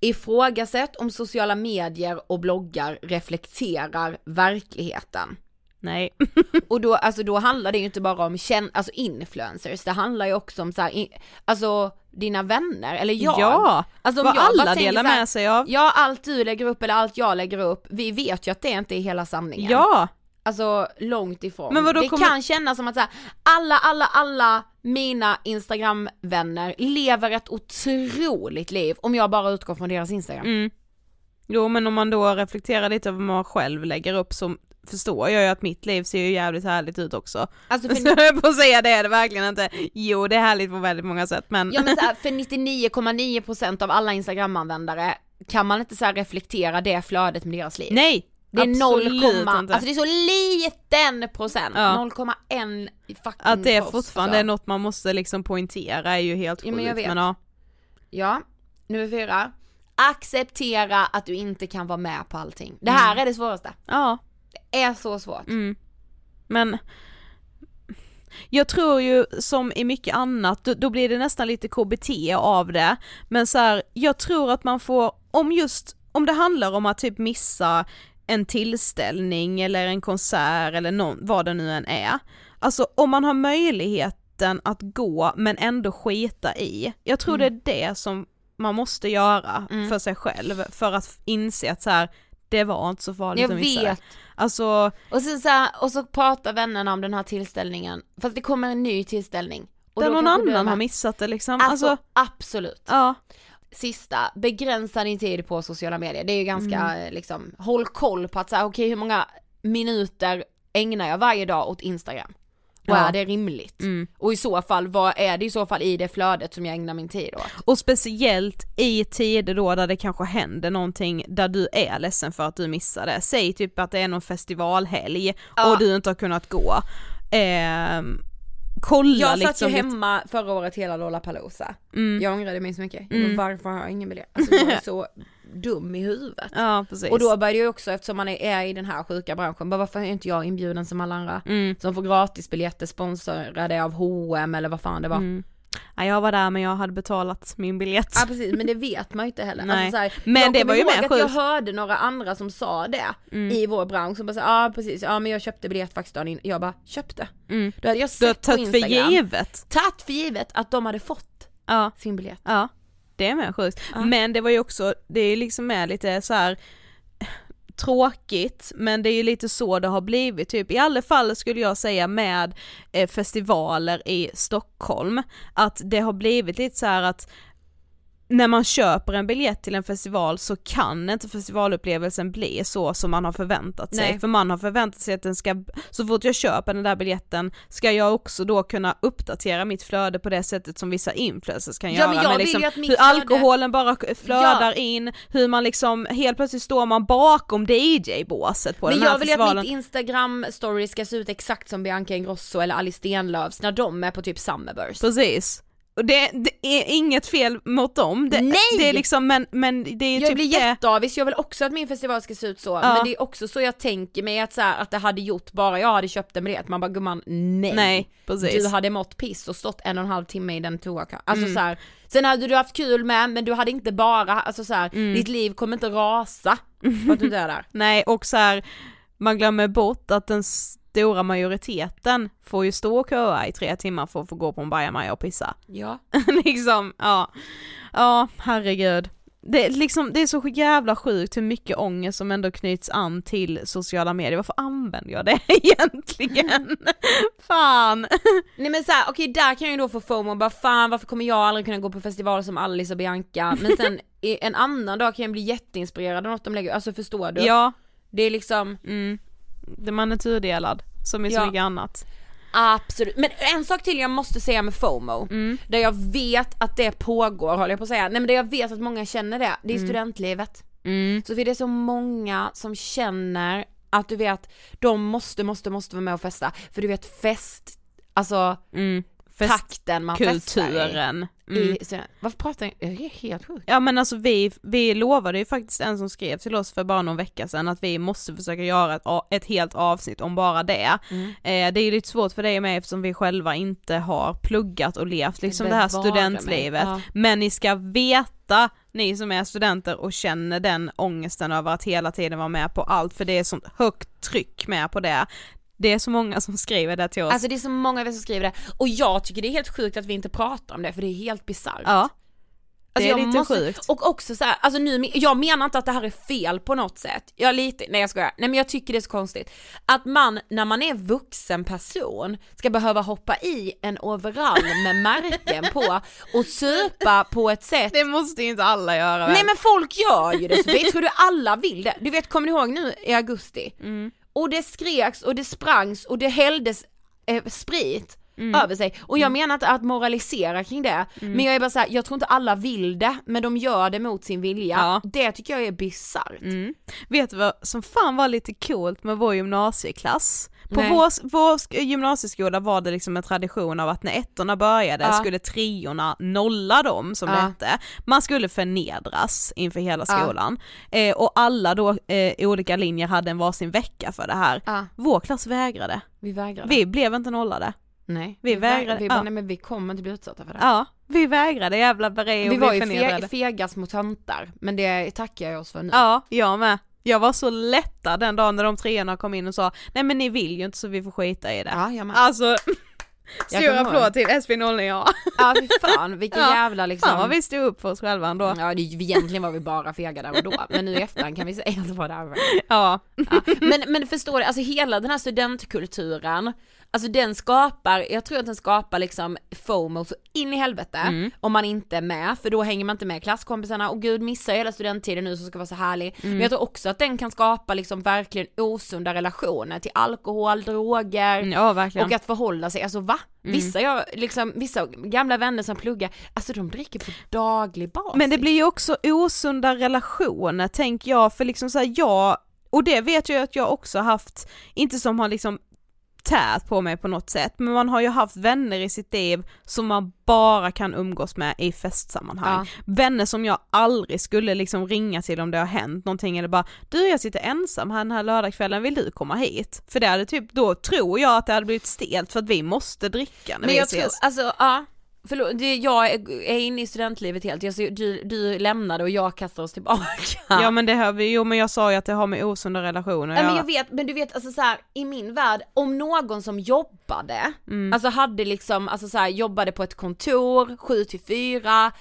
Ifrågasätt om sociala medier och bloggar reflekterar verkligheten. Nej. Och då, alltså då handlar det ju inte bara om känn, alltså influencers, det handlar ju också om så här, in, alltså dina vänner, eller jag. Ja, alltså, vad jag alla delar här, med sig av. Ja, allt du lägger upp eller allt jag lägger upp, vi vet ju att det inte är hela sanningen. Ja, Alltså långt ifrån. Men vadå, det kommer- kan kännas som att så här, alla, alla, alla mina instagramvänner lever ett otroligt liv om jag bara utgår från deras instagram. mm. Jo men om man då reflekterar lite över vad man själv lägger upp så förstår jag ju att mitt liv ser ju jävligt härligt ut också. Alltså Så för, jag höll på att säga det är det verkligen inte. Jo det är härligt på väldigt många sätt men. ja, men så här, för 99,9% av alla instagramanvändare kan man inte så reflektera det flödet med deras liv. Nej! Det är 0, absolut inte. alltså det är så liten procent, Ja. 0,1 fucking Att det post, fortfarande så. är något man måste liksom poängtera är ju helt Ja, sjukt men jag vet. men ja. Ja, nummer fyra. Acceptera att du inte kan vara med på allting. Det här är det svåraste. Ja. Det är så svårt. Mm. Men jag tror ju som i mycket annat, då, då blir det nästan lite KBT av det. Men så här, jag tror att man får, om just, om det handlar om att typ missa en tillställning eller en konsert eller någon, vad det nu än är. Alltså om man har möjligheten att gå men ändå skita i. Jag tror Mm. det är det som man måste göra Mm. för sig själv för att inse att så här, det var inte så farligt Jag att missa det. vet. Alltså, Och sen så här, och så pratar vännerna om den här tillställningen, fast det kommer en ny tillställning. Och där någon annan har missat det liksom. Alltså, Alltså, absolut. ja. Sista, begränsa din tid på sociala medier. Det är ju ganska Mm. eh, liksom, håll koll på att säga okej hur många minuter ägnar jag varje dag åt Instagram? Och Ja. är det rimligt? Mm. Och i så fall, vad är det i så fall i det flödet som jag ägnar min tid åt? Och speciellt i tider då där det kanske händer någonting där du är ledsen för att du missade. Säg typ att det är någon festivalhelg Ja. och du inte har kunnat gå. Ehm, kolla Jag liksom satt ju lite- hemma förra året hela Lollapalooza. Mm. Jag ångrade mig så mycket. Mm. varför har jag ingen biljett? Alltså jag är så dum i huvudet. Ja. Och då började jag också, eftersom man är, är i den här sjuka branschen, bara varför är inte jag inbjuden som alla andra? Mm. Som får gratisbiljetter sponsrade av H&M eller vad fan det var. Mm. Ja, jag var där men jag hade betalat min biljett. Ja precis, men det vet man ju inte heller. Nej. Alltså, så här, Men det var ju mer att jag hörde några andra som sa det Mm. i vår bransch, som bara sa, ja precis, ja men jag köpte biljett faktiskt dagen innan. Jag bara, köpte? Mm. Då hade jag Du har sett tagit för givet. tagit för givet att de hade fått Ja. sin biljett. Ja, det är med sjukt. Ja. Men det var ju också, det är liksom med lite så här tråkigt, men det är ju lite så det har blivit typ, i alla fall skulle jag säga med eh, festivaler i Stockholm, att det har blivit lite så här att när man köper en biljett till en festival så kan inte festivalupplevelsen bli så som man har förväntat sig. Nej. För man har förväntat sig att den ska, så fort jag köper den där biljetten ska jag också då kunna uppdatera mitt flöde på det sättet som vissa influencers kan Ja, göra. men jag vill liksom ju att mitt hur alkoholen bara flödar Ja. in, hur man liksom, helt plötsligt står man bakom DJ-båset på Men den här jag vill ju att festivalen. mitt instagram story ska se ut exakt som Bianca Ingrosso eller Alice Stenlöfs när de är på typ Summerburst. Precis. Det, det är inget fel mot dem, det, Nej! det är liksom, men, men det är Jag typ blir jätteavis, jag vill också att min festival ska se ut så, Ja. men det är också så jag tänker mig att, så här, att det hade gjort bara jag hade köpt en biljett, man bara gumman nej. Nej, precis. Du hade mått piss och stått en och en halv timme i den toakön. Alltså Mm. så här, sen hade du haft kul med men du hade inte bara, alltså så här, Mm. ditt liv kommer inte rasa för att du är där. Nej och så här, man glömmer bort att den stora majoriteten får ju stå och köa i tre timmar för att få gå på en bajamaja och pissa. Ja. liksom, ja. Ja, herregud. Det är, liksom, det är så jävla sjukt hur mycket ångest som ändå knyts an till sociala medier. Varför använder jag det egentligen? Fan! Nej men såhär, okej där kan jag ju då få FOMO bara fan varför kommer jag aldrig kunna gå på festivaler som Alice och Bianca, men sen en annan dag kan jag bli jätteinspirerad av något de lägger, alltså förstår du? Ja, Det är liksom, mm. Det- man är tudelad, som i så Ja. mycket annat. Absolut, men en sak till jag måste säga med FOMO, Mm. där jag vet att det pågår håller jag på att säga, nej men där jag vet att många känner det, det är Mm. studentlivet. Mm. Så för det är så många som känner att du vet, de måste, måste, måste vara med och festa, för du vet fest, alltså Mm. Fest- takten man festar i. Mm. i student- Varför pratar jag, jag är helt sjukt. Ja men alltså vi, vi lovade ju faktiskt en som skrev till oss för bara någon vecka sedan att vi måste försöka göra ett, ett helt avsnitt om bara det. Mm. Eh, det är ju lite svårt för dig med eftersom vi själva inte har pluggat och levt liksom det här Bevara studentlivet. mig, ja. Men ni ska veta, ni som är studenter och känner den ångesten över att hela tiden vara med på allt för det är sånt högt tryck med på det. Det är så många som skriver det till oss. Alltså det är så många av er som skriver det, och jag tycker det är helt sjukt att vi inte pratar om det för det är helt bisarrt. ja. Det är lite måste, sjukt. Och också så här, alltså nu, jag menar inte att det här är fel på något sätt. Jag lite, nej jag skojar, nej men jag tycker det är så konstigt. Att man, när man är vuxen person, ska behöva hoppa i en overall med märken på och supa på ett sätt Det måste ju inte alla göra väl? Nej men folk gör ju det, så vi tror du alla vill det? Du vet, kommer ni ihåg nu i augusti? Mm. Och det skreks och det sprangs och det hälldes eh, sprit Mm. över sig. Och jag menar inte att moralisera kring det, men jag är bara såhär, jag tror inte alla vill det, men de gör det mot sin vilja. Ja. Det tycker jag är bisarrt. Mm. Vet du vad som fan var lite coolt med vår gymnasieklass? På Nej. vår, vår sk- gymnasieskola var det liksom en tradition av att när ettorna började Ja. skulle treorna nolla dem som det Ja. hette. Man skulle förnedras inför hela Ja. skolan. Eh, och alla då eh, olika linjer hade en varsin vecka för det här. Ja, Vår klass vägrade. vi vägrar. Vi blev inte nollade. nej, vi vägrar- Vi bara, ja. nej men vi kommer inte bli utsatta för det. Ja, vi vägrade jävla beret och vi var ju fe- fega små töntar, men det tackar jag oss för nu. Ja, jag med. Jag var så lättad den dagen när de treorna kom in och sa nej men ni vill ju inte så vi får skita i det. Ja, jag med. Alltså, stor applåd till SB09A. Ja fy fan, vilken Ja, jävla liksom. Fan vad vi stod upp för oss själva ändå. Ja, det, egentligen var vi bara fega där och då, men nu i efterhand kan vi säga att det var där. Ja. Ja. Men, men förstår du, alltså hela den här studentkulturen, alltså den skapar, jag tror att den skapar liksom FOMO så in i helvete Mm. om man inte är med, för då hänger man inte med klasskompisarna och gud missar hela studenttiden nu som ska vara så härlig. Mm. Men jag tror också att den kan skapa liksom verkligen osunda relationer till alkohol, droger, Ja och att förhålla sig, alltså va? Mm. Vissa, jag, liksom, vissa gamla vänner som pluggar, alltså de dricker på daglig basis. Men det blir ju också osunda relationer tänker jag, för liksom såhär jag, och det vet jag att jag också haft, inte som har liksom tärt på mig på något sätt, men man har ju haft vänner i sitt liv som man bara kan umgås med i festsammanhang. Vänner som jag aldrig skulle liksom ringa till om det har hänt någonting eller bara du jag sitter ensam här den här lördagskvällen, vill du komma hit? För det hade typ, då tror jag att det hade blivit stelt för att vi måste dricka när Men vi jag ses. tror, alltså ja, förlåt, det, jag är, inne i studentlivet helt, jag, du, du lämnade och jag kastar oss tillbaka. Ja men det vi, jo men jag sa ju att det har med osunda relationer att Ja, men jag vet, men du vet alltså så här, i min värld, om någon som jobbade, Mm. alltså hade liksom, alltså så här, jobbade på ett kontor, 7 till 4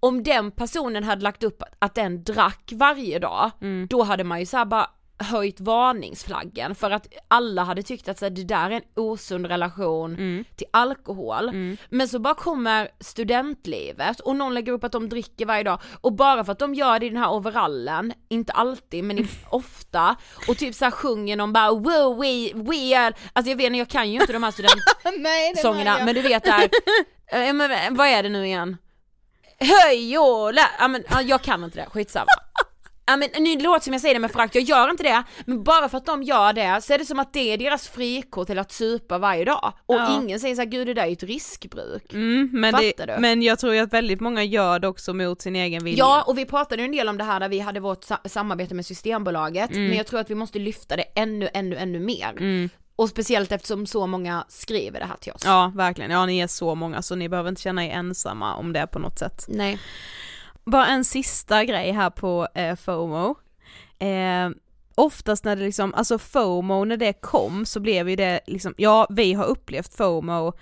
om den personen hade lagt upp att, den drack varje dag, Mm. då hade man ju så här bara höjt varningsflaggen för att alla hade tyckt att så här, det där är en osund relation Mm. till alkohol. Men så bara kommer studentlivet och någon lägger upp att de dricker varje dag och bara för att de gör det i den här overallen, inte alltid men ofta, och typ så här sjunger någon bara wow we, we are, alltså jag vet inte, jag kan ju inte de här studentsångerna men du vet där, eh, men, vad är det nu igen? Höj och lä, ja men ja, jag kan inte det, skitsamma. Ja men nu låter som jag säger det med förakt, jag gör inte det, men bara för att de gör det så är det som att det är deras frikort till att supa varje dag. Och Ja. ingen säger såhär, gud det där är ju ett riskbruk. Mm, men, Fattar det, du? men jag tror ju att väldigt många gör det också mot sin egen vilja. Ja, och vi pratade ju en del om det här när vi hade vårt sa- samarbete med Systembolaget, Mm. men jag tror att vi måste lyfta det ännu, ännu, ännu mer. Och speciellt eftersom så många skriver det här till oss. Ja verkligen, ja ni är så många så ni behöver inte känna er ensamma om det på något sätt. Nej. Bara en sista grej här på eh, FOMO. Eh, oftast när det liksom, alltså FOMO när det kom så blev ju det liksom, ja vi har upplevt FOMO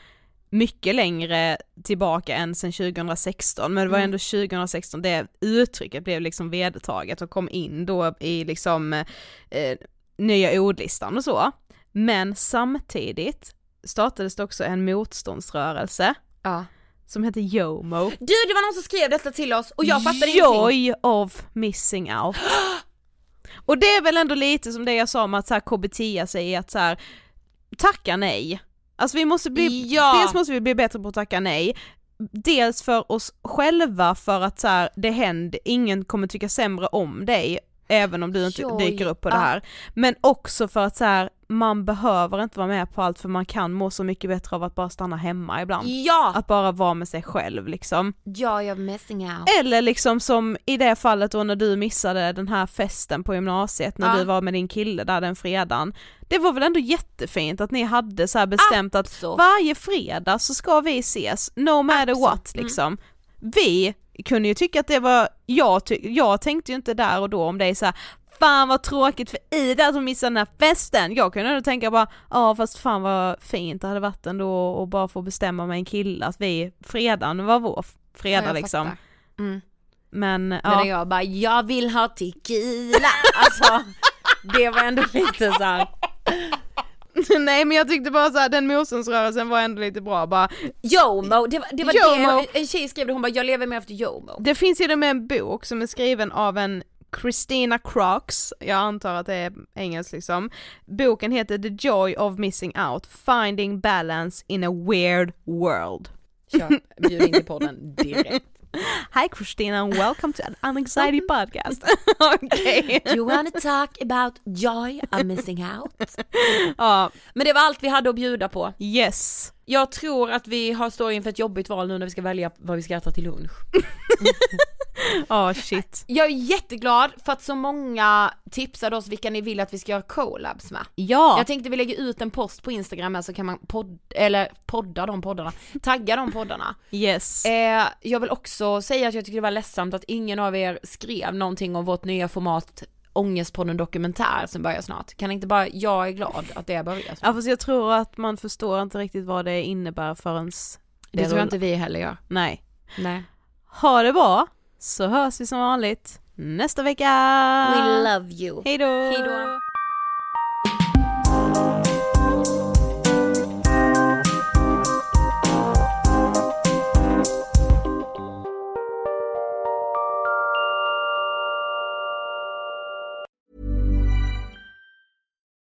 mycket längre tillbaka än sedan 2016 men det var Mm. ändå 2016 det uttrycket blev liksom vedertaget och kom in då i liksom eh, nya ordlistan och så. Men samtidigt startades det också en motståndsrörelse Ja. Som heter YOMO. Du, det var någon som skrev detta till oss och jag fattade ingenting. Joy of missing out. Och det är väl ändå lite som det jag sa om att så här KBT sig att så här, tacka nej. Alltså vi måste bli, Ja. dels måste vi bli bättre på att tacka nej, dels för oss själva för att så här, det händer, ingen kommer tycka sämre om dig även om du inte Joy. dyker upp på det här. Men också för att så här, man behöver inte vara med på allt för man kan må så mycket bättre av att bara stanna hemma ibland. Ja! Att bara vara med sig själv liksom. Joy of missing out. Eller liksom som i det fallet då när du missade den här festen på gymnasiet när Ja. du var med din kille där den fredagen. Det var väl ändå jättefint att ni hade så bestämt att Absolut. varje fredag så ska vi ses, no matter Absolut. what Mm. liksom. Vi kunde ju tycka att det var, jag, ty- jag tänkte ju inte där och då om dig så här. Fan vad tråkigt för Ida att hon missade den här festen. Jag kunde ändå tänka bara, ja fast fan vad fint det hade varit ändå och bara få bestämma med en kille att vi, fredagen var vår fredag Ja, liksom. Mm. men Men ja. när jag bara, jag vill ha tequila. Alltså, det var ändå lite såhär, Nej men jag tyckte bara såhär, den motståndsrörelsen var ändå lite bra bara. Jomo, det var, det, var Jomo. det en tjej skrev det, hon bara, jag lever mer efter Jomo. Det finns ju med en bok som är skriven av en Christina Crocs, jag antar att det är engelskt liksom. Boken heter The Joy of Missing Out, Finding Balance in a Weird World. Kör, bjud in till podden direkt. Hi Christina and welcome to an anxiety podcast. Okej. Do you wanna talk about joy of missing out? Ja, Men det var allt vi hade att bjuda på. yes. Jag tror att vi har står inför ett jobbigt val nu när vi ska välja vad vi ska äta till lunch. Ja shit. Jag är jätteglad för att så många tipsade oss vilka ni vill att vi ska göra collabs med. Ja. Jag tänkte vi lägger ut en post på Instagram här så kan man podd, eller podda de poddarna, tagga de poddarna. Yes. Eh, jag vill också säga att jag tycker det var ledsamt att ingen av er skrev någonting om vårt nya format Ångestpodden dokumentär som börjar snart. Kan inte bara, jag är glad att det börjar snart. Ja fast jag tror att man förstår inte riktigt vad det innebär förrän Det tror jag inte vi heller gör. Nej. Nej. Ha det bra, så hörs vi som vanligt nästa vecka! We love you. Hejdå! Hejdå.